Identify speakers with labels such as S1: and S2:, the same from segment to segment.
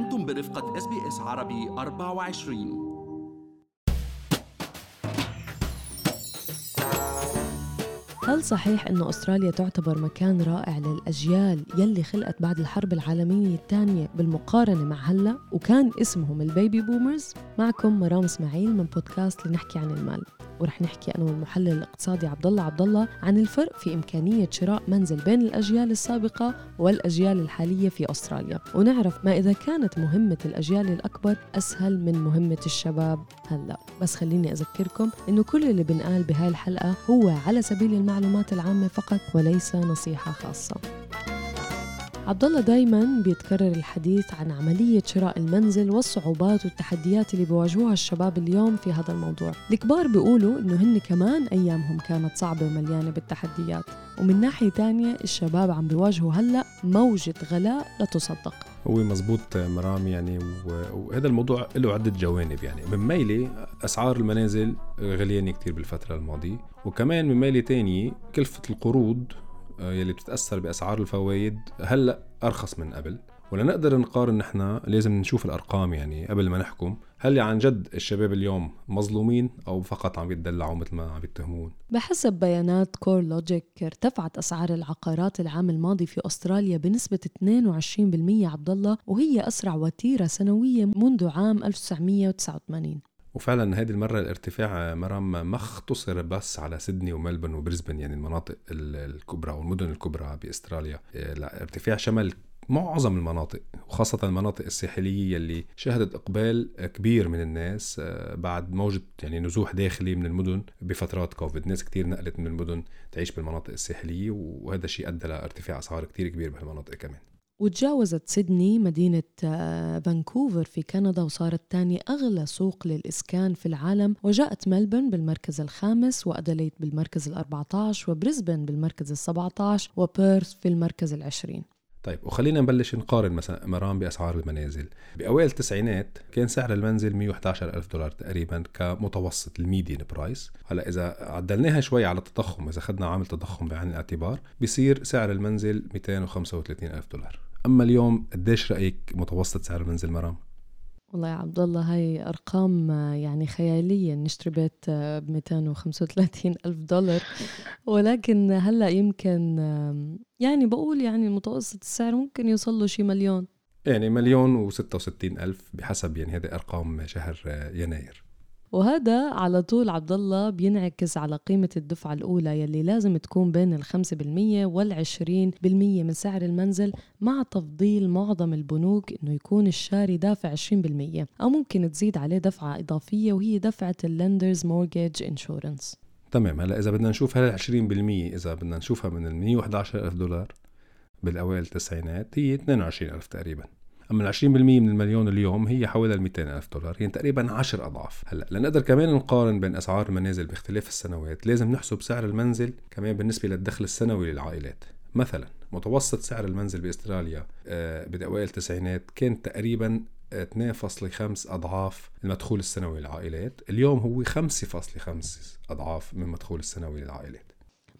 S1: أنتم برفقة إس بي إس عربي 24
S2: هل صحيح أن أستراليا تعتبر مكان رائع للأجيال يلي خلقت بعد الحرب العالمية الثانية بالمقارنة مع هلأ؟ وكان اسمهم ال baby boomers؟ معكم مرام إسماعيل من بودكاست لنحكي عن المال. ورح نحكي أنا والمحلل الاقتصادي عبد الله عبد الله عن الفرق في إمكانية شراء منزل بين الأجيال السابقة والأجيال الحالية في أستراليا. ونعرف ما إذا كانت مهمة الأجيال الأكبر أسهل من مهمة الشباب هلأ. بس خليني أذكركم إنه كل اللي بنقال بهاي الحلقة هو على سبيل المعلومات العامة فقط وليس نصيحة خاصة. عبد الله دائما بيتكرر الحديث عن عملية شراء المنزل والصعوبات والتحديات اللي بيواجهوها الشباب اليوم في هذا الموضوع. الكبار بيقولوا إنه هن كمان أيامهم كانت صعبة ومليانة بالتحديات. ومن ناحية تانية الشباب عم بيواجهوا هلأ موجة غلاء لا تصدق.
S3: هو مزبوط مرام يعني وهذا الموضوع له عدة جوانب يعني من ميلة أسعار المنازل غليانة كتير بالفترة الماضية وكمان من ميلة تانية كلفة القروض يلي بتتأثر بأسعار الفوائد هلأ أرخص من قبل. ولنقدر نقارن نحن لازم نشوف الأرقام يعني قبل ما نحكم. هل عن جد الشباب اليوم مظلومين أو فقط عم يتدلعوا مثل ما عم يتهمون؟
S2: بحسب بيانات كور لوجيك ارتفعت أسعار العقارات العام الماضي في أستراليا بنسبة 22% عبد الله وهي أسرع وتيرة سنوية منذ عام 1989
S3: وفعلا هذه المرة الارتفاع مرام ما اختصر بس على سيدني وملبون وبريسبن يعني المناطق الكبرى والمدن الكبرى بأستراليا. لا ارتفاع شمل معظم المناطق وخاصة المناطق الساحلية اللي شهدت إقبال كبير من الناس آه، بعد موجة يعني نزوح داخلي من المدن بفترات كوفيد. ناس كتير نقلت من المدن تعيش بالمناطق الساحلية وهذا الشيء أدى لارتفاع أسعار كتير كبير بهالمناطق كمان.
S2: وتجاوزت سيدني مدينة آه، فانكوفر في كندا وصارت ثاني أغلى سوق للإسكان في العالم. وجاءت ملبورن بالمركز الخامس وأدليد بالمركز الأربعة عشر وبريسبن بالمركز السبعة عشر وبيرث في المركز العشرين.
S3: طيب وخلينا نبلش نقارن مثلا مرام بأسعار المنازل. بأوائل التسعينات كان سعر المنزل 111 ألف دولار تقريبا كمتوسط ال median price هلأ إذا عدلناها شوي على التضخم إذا اخذنا عامل تضخم بعين الاعتبار بيصير سعر المنزل 235 ألف دولار. أما اليوم قديش رأيك متوسط سعر المنزل مرام؟
S2: والله يا عبد الله هاي أرقام يعني خيالية. نشتري بيت ب 235 ألف دولار. ولكن هلأ يمكن يعني بقول يعني متوسط السعر ممكن يوصل له شي مليون.
S3: يعني مليون و66 ألف بحسب يعني هذه أرقام شهر يناير.
S2: وهذا على طول عبد الله بينعكس على قيمة الدفعة الأولى يلي لازم تكون بين الخمسة بالمية والعشرين بالمية من سعر المنزل مع تفضيل معظم البنوك إنه يكون الشاري دافع عشرين بالمية أو ممكن تزيد عليه دفعة إضافية وهي دفعة ال lenders mortgage insurance
S3: تمام هلا إذا بدنا نشوف هلا 20% إذا بدنا نشوفها من ال 111 ألف دولار بالأوائل التسعينات هي 22 ألف تقريبا. أما ال 20% من المليون اليوم هي حوالي ال 200 ألف دولار يعني تقريبا 10 أضعاف. هلأ لنقدر كمان نقارن بين أسعار المنازل باختلاف السنوات لازم نحسب سعر المنزل كمان بالنسبة للدخل السنوي للعائلات. مثلا متوسط سعر المنزل بأستراليا آه، باوائل التسعينات كان تقريبا 2.5 أضعاف المدخول السنوي للعائلات. اليوم هو 5.5 أضعاف من المدخول السنوي للعائلات.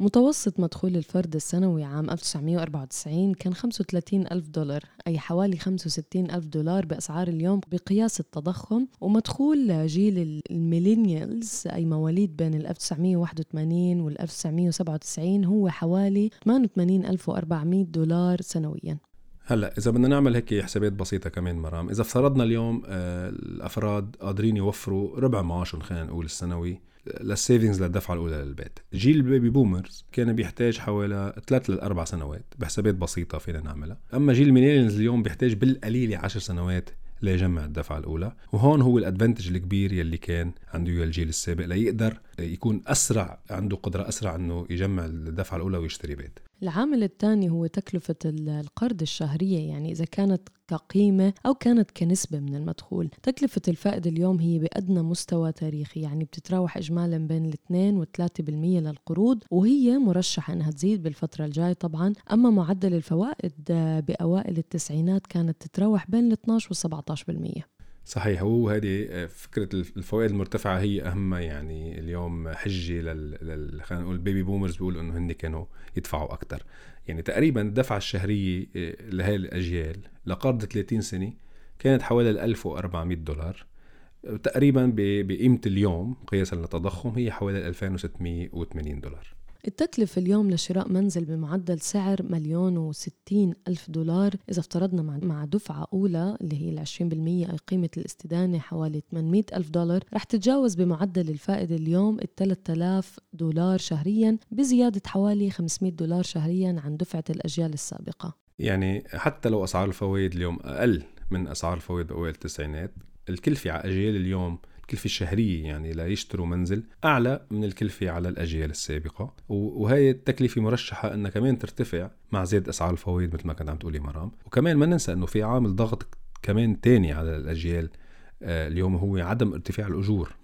S2: متوسط مدخول الفرد السنوي عام 1994 كان 35 ألف دولار أي حوالي 65 ألف دولار بأسعار اليوم بقياس التضخم ومدخول جيل الميلينيالز أي مواليد بين 1981 وال 1997 هو حوالي 88400 دولار سنويا.
S3: هلأ إذا بدنا نعمل هيك حسابات بسيطة كمان مرام إذا افترضنا اليوم آه، الأفراد قادرين يوفروا ربع معاشهم خلينا نقول السنوي لل savings للدفعة الأولى للبيت. جيل ال baby boomers كان بيحتاج حوالي ثلاث لأربع سنوات بحسابات بسيطة فينا نعملها. أما جيل ال millennials اليوم بيحتاج بالقليلة عشر سنوات ليجمع الدفعة الأولى. وهون هو ال advantage الكبير يلي كان عنده الجيل السابق ليقدر يكون أسرع عنده قدرة أسرع إنه يجمع الدفعة الأولى ويشتري بيت.
S2: العامل الثاني هو تكلفة القرض الشهرية يعني إذا كانت كقيمة أو كانت كنسبة من المدخول. تكلفة الفائدة اليوم هي بأدنى مستوى تاريخي يعني بتتراوح إجمالا بين الاثنين والثلاثة بالمية للقروض وهي مرشحة أنها تزيد بالفترة الجاية طبعا. أما معدل الفوائد بأوائل التسعينات كانت تتراوح بين ال 12 وال 17 بالمية.
S3: صحيح هو آه، فكرة الفوائد المرتفعة هي أهم يعني اليوم حجة لل, خلينا نقول بيبي بومرز بيقولوا إنه هن كانوا يدفعوا أكثر يعني تقريبا الدفعة الشهرية آه، لهي الأجيال لقرض 30 سنة كانت حوالي 1400 دولار. تقريبا بقيمة اليوم قياسا للتضخم هي حوالي 2680 دولار.
S2: التكلفة اليوم لشراء منزل بمعدل سعر مليون وستين ألف دولار إذا افترضنا مع دفعة أولى اللي هي العشرين بالمية أي قيمة الاستدانة حوالي 800 ألف دولار رح تتجاوز بمعدل الفائدة اليوم ال 3000 دولار شهريا بزيادة حوالي 500 دولار شهريا عن دفعة الأجيال السابقة.
S3: يعني حتى لو أسعار الفوائد اليوم أقل من أسعار الفوائد بأوائل التسعينات الكلفة على أجيال اليوم الكلفة الشهرية يعني ليشتروا منزل أعلى من الكلفة على الأجيال السابقة. وهي التكلفة مرشحة أنها كمان ترتفع مع زيادة أسعار الفوائد مثل ما كنت عم تقولي مرام. وكمان ما ننسى أنه في عامل ضغط كمان تاني على الأجيال آه، اليوم هو عدم ارتفاع الأجور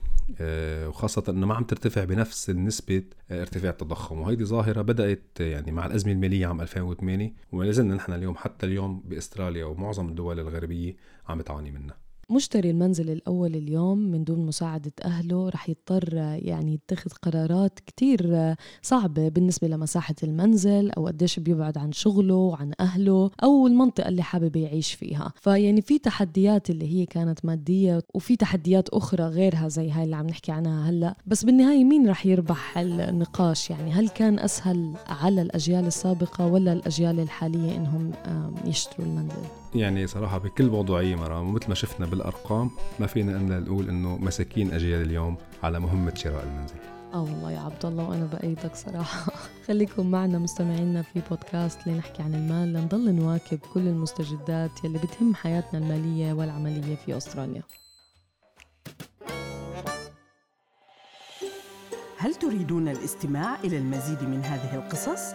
S3: آه، وخاصة أنه ما عم ترتفع بنفس النسبة آه، ارتفاع التضخم. وهيدي ظاهرة بدأت يعني مع الأزمة المالية عام 2008 وما زلنا نحن اليوم حتى اليوم بأستراليا ومعظم الدول الغربية عم تعاني منها.
S2: مشتري المنزل الأول اليوم من دون مساعدة أهله رح يضطر يعني يتخذ قرارات كتير صعبة بالنسبة لمساحة المنزل أو قديش بيبعد عن شغله عن أهله أو المنطقة اللي حابب يعيش فيها. فيعني في تحديات اللي هي كانت مادية وفي تحديات أخرى غيرها زي هاي اللي عم نحكي عنها هلأ. بس بالنهاية مين رح يربح النقاش يعني هل كان أسهل على الأجيال السابقة ولا الأجيال الحالية إنهم يشتروا المنزل؟
S3: يعني صراحة بكل موضوعية مرام ومثل ما شفنا بالأرقام ما فينا أن نقول إنه مساكين أجيال اليوم على مهمة شراء المنزل.
S2: آه والله يا عبد الله وأنا بأيدك صراحة. خليكم معنا مستمعينا في بودكاست لنحكي عن المال. لنضل نواكب كل المستجدات يلي بتهم حياتنا المالية والعملية في أستراليا.
S4: هل تريدون الاستماع إلى المزيد من هذه القصص؟